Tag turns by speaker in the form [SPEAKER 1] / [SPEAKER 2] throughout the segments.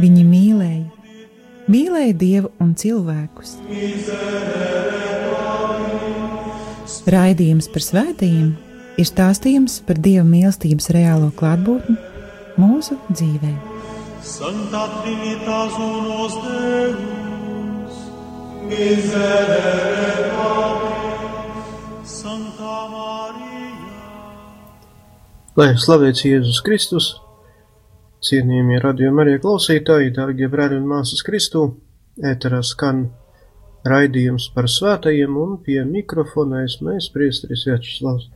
[SPEAKER 1] Viņi mīlēja, mīlēja Dievu un cilvēkus. Raidījums par svētījumiem ir stāstījums par Dieva mīlestības reālo klātbūtni mūsu dzīvē. Santa Trinitas unos Deus, miserere Patris, Santa Marija.
[SPEAKER 2] Lai slavēts Jēzus Kristus, cienījamie radījumi arī klausītāji, dārgie brāļi un māsas Kristū, ēterā skan raidījums par svētajiem un pie mikrofona es mēs priestris Večslavs.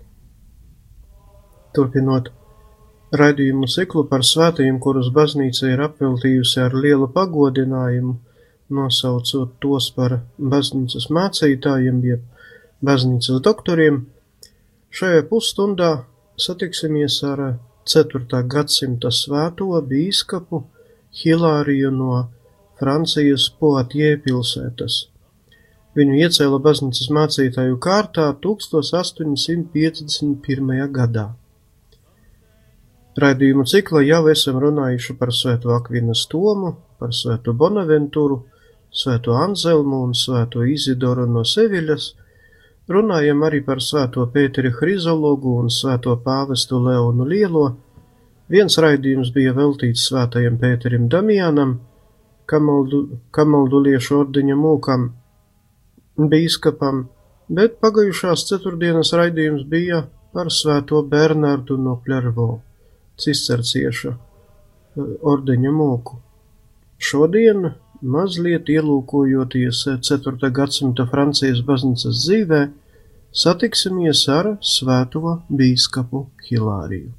[SPEAKER 2] Turpinot raidījumu ciklu par svētajiem, kurus baznīca ir apveltījusi ar lielu pagodinājumu, nosaucot tos par baznīcas mācītājiem, jeb baznīcas doktoriem, šajā pusstundā satiksimies ar 4. gadsimta svēto bīskapu Hilāriju no Francijas Poatjē pilsētas. Viņu iecēla baznīcas mācītāju kārtā 1851. gadā. Raidījumu ciklā jau esam runājuši par Svēto Akvinas Tomu, par Svēto Bonaventuru, Svēto Anzelmu un Svēto Izidoru no Seviļas, runājam arī par Svēto Pēteri Hrizologu un Svēto Pāvestu Leonu Lielo. Viens raidījums bija veltīts Svētajam Pēterim Damianam, Kamaldu, Kamalduliešu ordeņa mūkam, bīskapam, bet pagājušās ceturtdienas raidījums bija par Svēto Bernardu no Plervo cistercieša eh, ordeņa mūku. Šodien, mazliet ielūkojoties 4. gadsimta Francijas baznīcas dzīvē, satiksimies ar svēto bīskapu Hilāriju.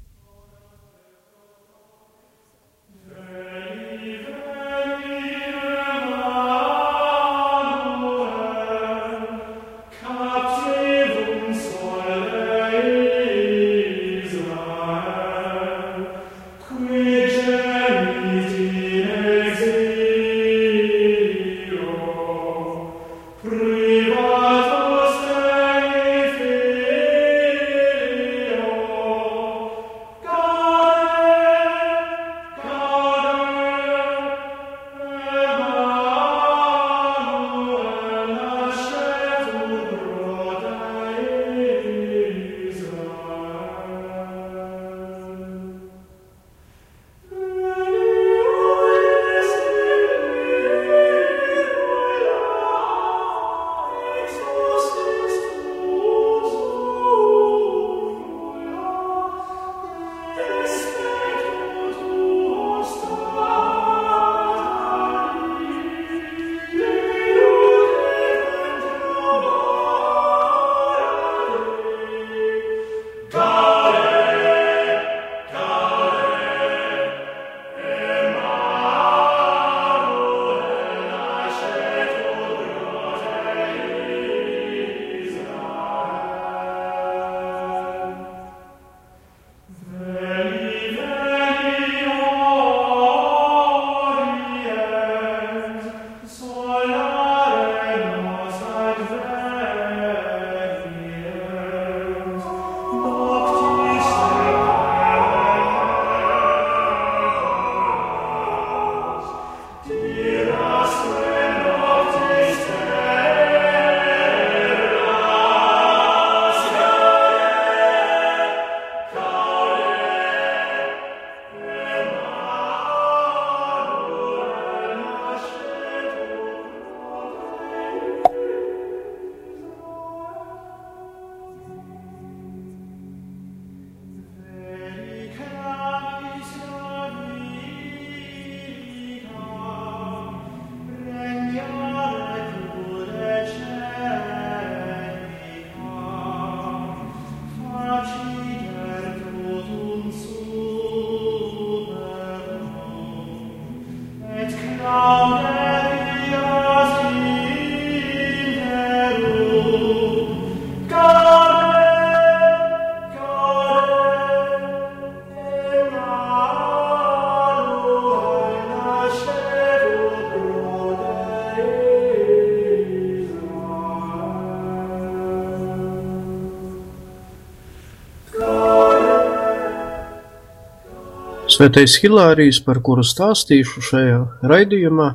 [SPEAKER 2] Svētais Hilārijs, par kuru stāstīšu šajā raidījumā,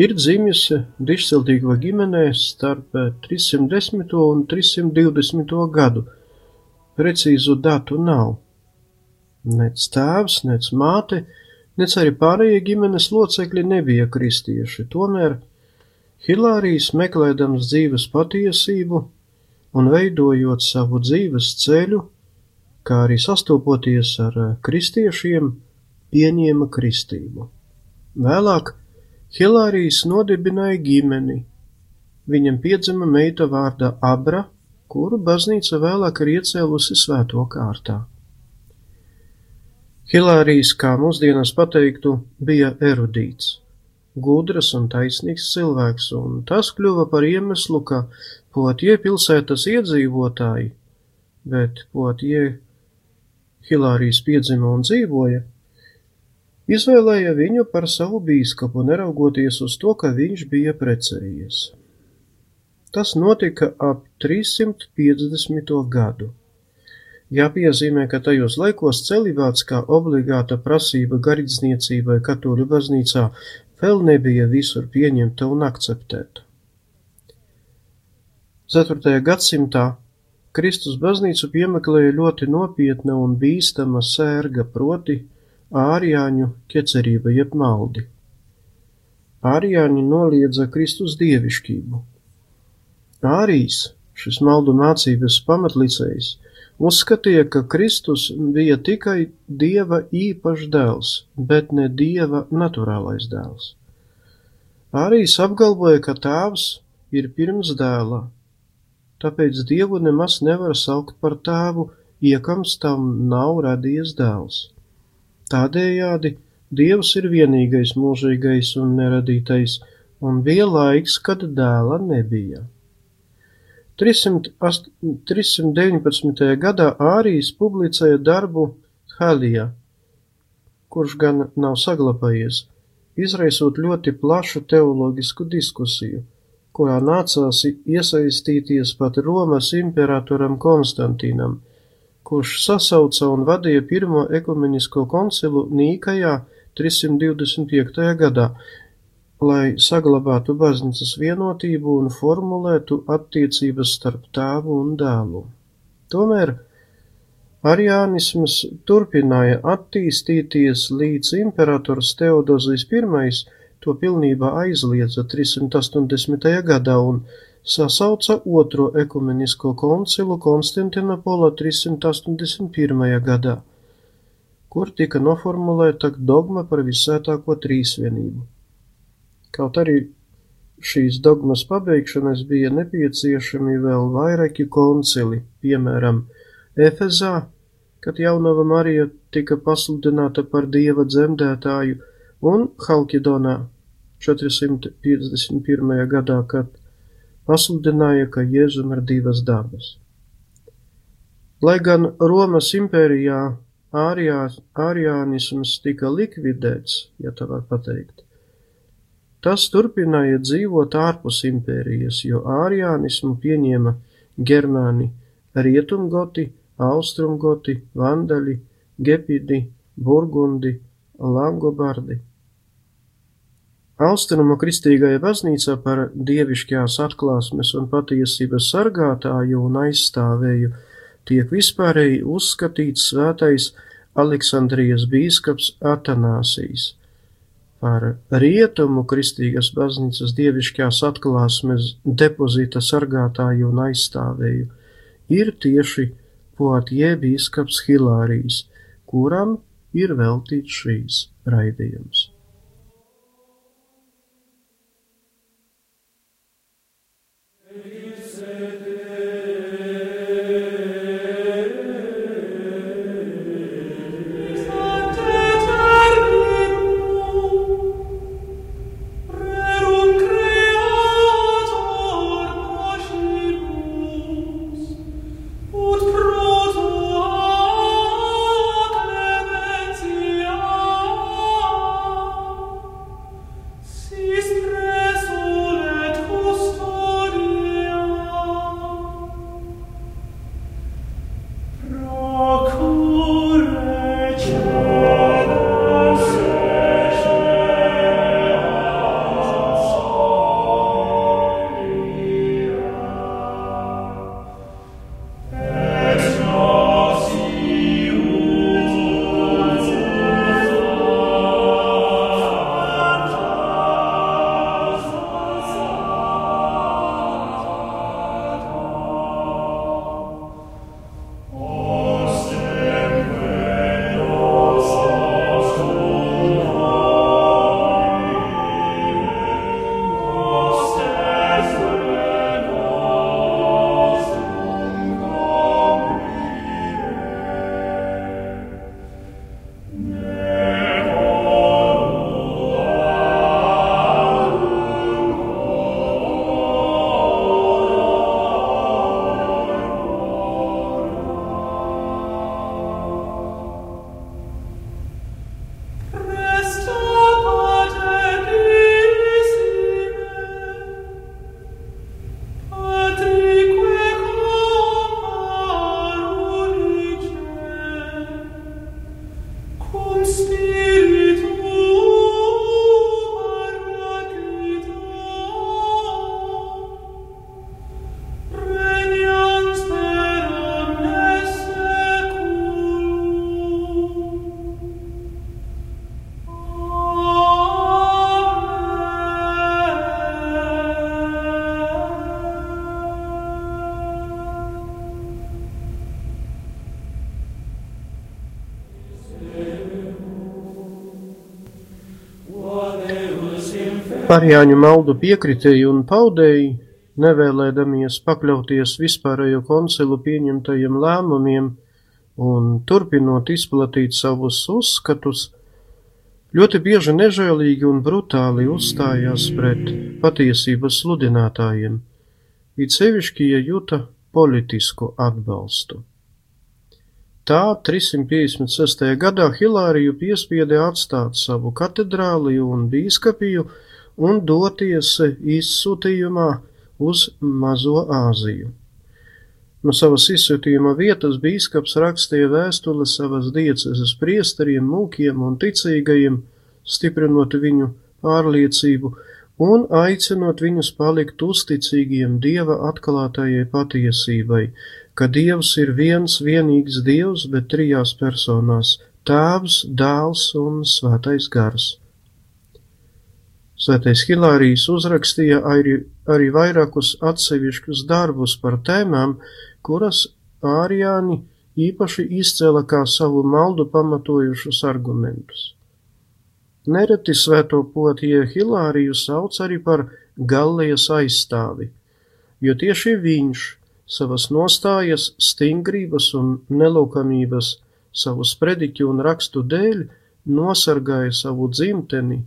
[SPEAKER 2] ir dzimis dižciltīgo ģimenē starp 310. un 320. gadu. Precīzu datu nav. Nec tēvs, nec māte, nec arī pārējie ģimenes locekļi nebija kristieši. Tomēr Hilārijs, meklēdams dzīves patiesību un veidojot savu dzīves ceļu, kā arī sastopoties ar eh, kristiešiem, pieņēma kristību. Vēlāk Hilārijs nodibināja ģimeni. Viņam piedzima meita vārda Abra, kuru baznīca vēlāk ir iecēlusi svēto kārtā. Hilārijs, kā mūsdienās pateiktu, bija erudīts, gudrs un taisnīgs cilvēks, un tas kļuva par iemeslu, ka Potie pilsētas iedzīvotāji, bet Potie Hilārijas piedzima un dzīvoja, izvēlēja viņu par savu bīskapu, neraugoties uz to, ka viņš bija precējies. Tas notika ap 350. gadu. Jāpiezīmē, ka tajos laikos celibāts kā obligāta prasība garīdzniecībai katoļu baznīcā vēl nebija visur pieņemta un akceptēta. 4. gadsimtā Kristus baznīcu piemeklēja ļoti nopietna un bīstama sērga, proti ārijāņu ķecerība jeb maldi. Ārijāņi noliedza Kristus dievišķību. Ārijs, šis maldu mācības pamatlicējs, uzskatīja, ka Kristus bija tikai dieva īpašs dēls, bet ne dieva naturālais dēls. Ārijs apgalvoja, ka tēvs ir pirms dēla, tāpēc Dievu nemaz nevar saukt par tēvu, iekams tam nav radies dēls. Tādējādi Dievs ir vienīgais mūžīgais un neradītais, un bija laiks, kad dēla nebija. 300, 319. gadā Ārijas publicēja darbu Halijā, kurš gan nav saglabājies, izraisot ļoti plašu teoloģisku diskusiju kurā nācās iesaistīties pat Romas imperatoram Konstantīnam, kurš sasauca un vadīja pirmo ekumenisko koncilu Nīkajā 325. gadā, lai saglabātu baznīcas vienotību un formulētu attiecības starp tēvu un dēlu. Tomēr ariānisms turpināja attīstīties līdz imperators Teodozijs I to pilnībā aizliedza 380. gadā un sasauca Otro ekumenisko koncilu Konstantinopola 381. gadā, kur tika noformulēta dogma par visvētāko trīsvienību. Kaut arī šīs dogmas pabeigšanas bija nepieciešami vēl vairāki koncili, piemēram, Efezā, kad jaunava Marija tika pasludināta par dieva dzemdētāju, un Halkidonā 451. gadā, kad pasludināja, ka Jēzum ir divas dabas. Lai gan Romas impērijā ārijānisms tika likvidēts, ja tā var pateikt, tas turpināja dzīvot ārpus impērijas, jo ārijānismu pieņēma germāni, rietumgoti, austrumgoti, vandaļi, gepidi, burgundi, langobardi. Austrumu kristīgajā baznīcā par dievišķās atklāsmes un patiesības sargātāju un aizstāvēju tiek vispārēji uzskatīts svētais Aleksandrijas bīskaps Atanāsijas. Par rietumu kristīgas baznīcas dievišķās atklāsmes depozīta sargātāju un aizstāvēju ir tieši Poatie bīskaps Hilārijs, kuram ir veltīts šīs raidījums. Parijāņu maldu piekritēji un paudēji, nevēlēdamies pakļauties vispārējo koncilu pieņemtajiem lēmumiem un turpinot izplatīt savus uzskatus, ļoti bieži nežēlīgi un brutāli uzstājās pret patiesības sludinātājiem, it sevišķi, ja juta politisku atbalstu. Tā 356. gadā Hilāriju piespieda atstāt savu katedrāli un bīskapiju un doties izsūtījumā uz Mazo Āziju. No savas izsūtījuma vietas bīskaps rakstīja vēstuli savas diecezes priesteriem, mūkiem un ticīgajiem, stiprinot viņu pārliecību un aicinot viņus palikt uzticīgiem Dieva atklātajai patiesībai, ka Dievs ir viens vienīgs Dievs, bet trijās personās - Tēvs, Dēls un Svētais Gars. Svētais Hilārijs uzrakstīja arī, arī vairākus atsevišķus darbus par tēmām, kuras ārijāni īpaši izcēla kā savu maldu pamatojušus argumentus. Nereti svēto potie Hilāriju sauc arī par Gallejas aizstāvi, jo tieši viņš savas nostājas, stingrības un nelūkamības, savu sprediķu un rakstu dēļ nosargāja savu dzimteni,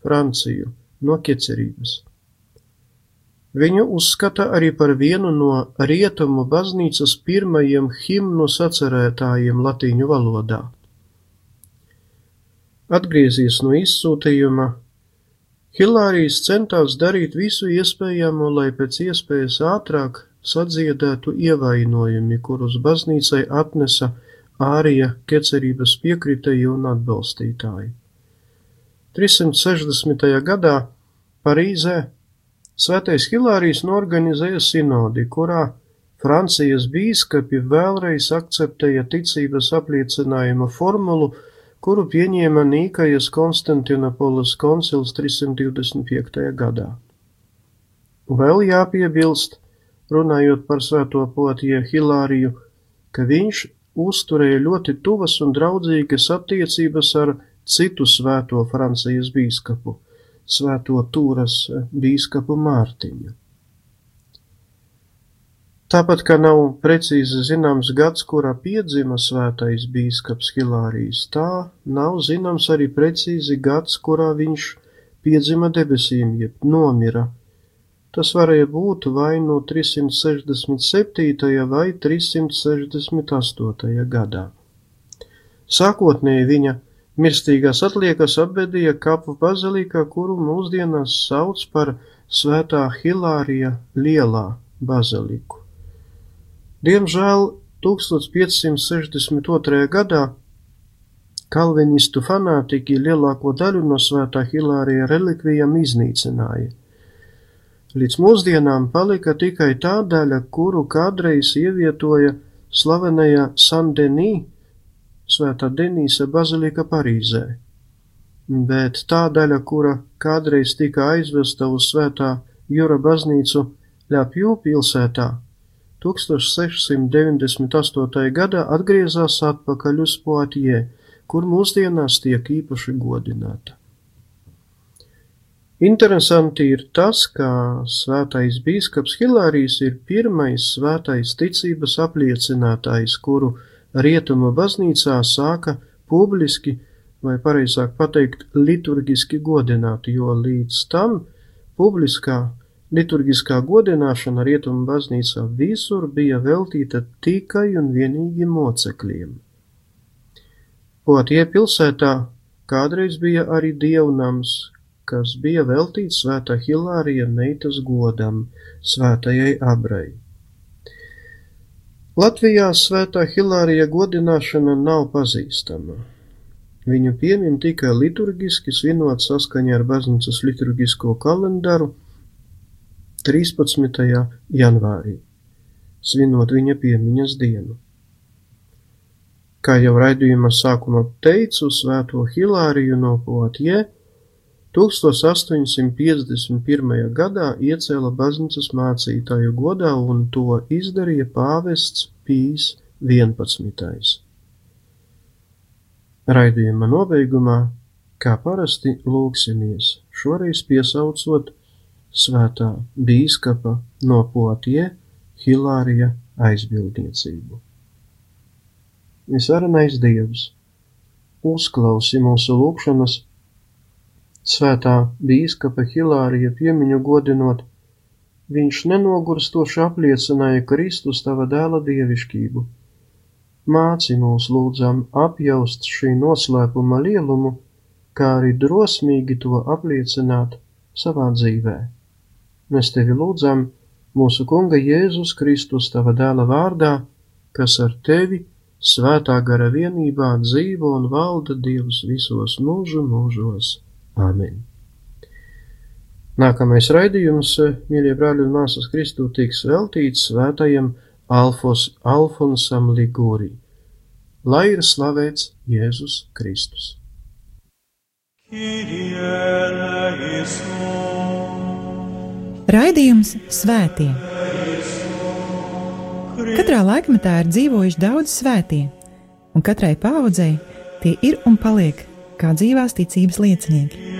[SPEAKER 2] Franciju no ķecerības. Viņu uzskata arī par vienu no rietumu baznīcas pirmajiem himnu sacerētājiem latīņu valodā. Atgriezies no izsūtījuma, Hilārijs centās darīt visu iespējamo, lai pēc iespējas ātrāk sadziedētu ievainojumi, kurus baznīcai atnesa ārija kecerības piekritēji un atbalstītāji. 360. gadā Parīzē Svētais Hilārijs norganizēja sinodi, kurā Francijas bīskapi vēlreiz akceptēja ticības apliecinājuma formulu, kuru pieņēma Nīkajas Konstantinopolis koncils 325. gadā. Vēl jāpiebilst, runājot par svēto potie Hilāriju, ka viņš uzturēja ļoti tuvas un draudzīgas attiecības ar citu svēto Francijas bīskapu, svēto Tūras bīskapu Mārtiņu. Tāpat kā nav precīzi zināms gads, kurā piedzima svētais bīskaps Hilārijs, tā nav zināms arī precīzi gads, kurā viņš piedzima debesīm, jeb nomira. Tas varēja būt vai no 367. vai 368. gadā. Sākotnēji viņa Mirstīgās atliekas apbedīja kapu bazilikā, kuru mūsdienās sauc par Svētā Hilārija lielā baziliku. Diemžēl 1562. gadā kalvinistu fanātiķi lielāko daļu no Svētā Hilārija relikvijām iznīcināja. Līdz mūsdienām palika tikai tā daļa, kuru kādreiz ievietoja slavenajā Sandenī Svētā Denīsa bazilika Parīzē, bet tā daļa, kura kādreiz tika aizvesta uz Svētā Jura baznīcu Ļapju pilsētā, 1698. gadā atgriezās atpakaļ uz Poatie, kur mūsdienās tiek īpaši godināta. Interesanti ir tas, ka svētais bīskaps Hilārijs ir pirmais svētais ticības apliecinātājs, kuru Rietumu baznīcā sāka publiski, vai pareizāk pateikt, liturgiski godināt, jo līdz tam publiskā liturgiskā godināšana Rietumu baznīcā visur bija veltīta tikai un vienīgi mocekļiem. Potie pilsētā kādreiz bija arī dievnams, kas bija veltīts svētā Hilārija meitas godam, svētajai Abrai. Latvijā svētā Hilārija godināšana nav pazīstama. Viņu piemin tikai liturgiski svinot saskaņā ar baznīcas liturgisko kalendāru 13. janvārī, svinot viņa piemiņas dienu. Kā jau raidījuma sākumā teicu, svēto Hilāriju no Potie 1851. gadā iecēla baznīcas mācītāju godā un to izdarīja pāvests Pīs 11. Raidījuma nobeigumā Kā parasti lūksimies, šoreiz piesaucot svētā bīskapa no Potie Hilārija aizbildniecību. Visvarenais Dievs, uzklausi mūsu lūgšanas svētā bīskapa Hilārija piemiņu godinot, viņš nenogurstoši apliecināja Kristus tava dēla dievišķību. Māci mūs lūdzam apjaust šī noslēpuma lielumu, kā arī drosmīgi to apliecināt savā dzīvē. Mēs tevi lūdzam mūsu Kunga Jēzus Kristus tava dēla vārdā, kas ar tevi svētā gara vienībā dzīvo un valda Dievs visos mūžu mūžos. Āmen. Nākamais raidījums, mīļie brāļi un māsas Kristū, tiks veltīts svētajam Alfos, Alfonsam Ligūrī. Lai ir slavēts Jēzus Kristus.
[SPEAKER 1] Raidījums Svētie. Katrā laikmetā ir dzīvojuši daudz svētie, un katrai paudzei tie ir un paliek kā dzīvās ticības liecinieki.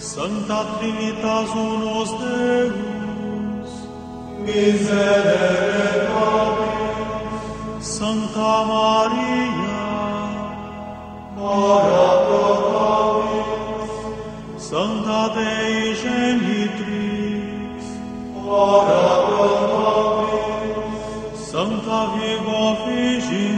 [SPEAKER 1] Santa Trinitas unus Deus, miserere nobis. Santa Maria, ora pro nobis. Santa Dei Genitrix, ora pro nobis. Santa Vigo Figis,